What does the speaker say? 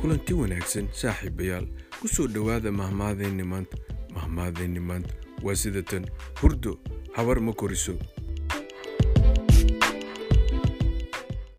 kulanti wanaagsan saaxiibayaal ku soo dhowaada mahmaadeenni maanta mahmaadeenni maanta. Waa sidatan hurdo habar ma koriso.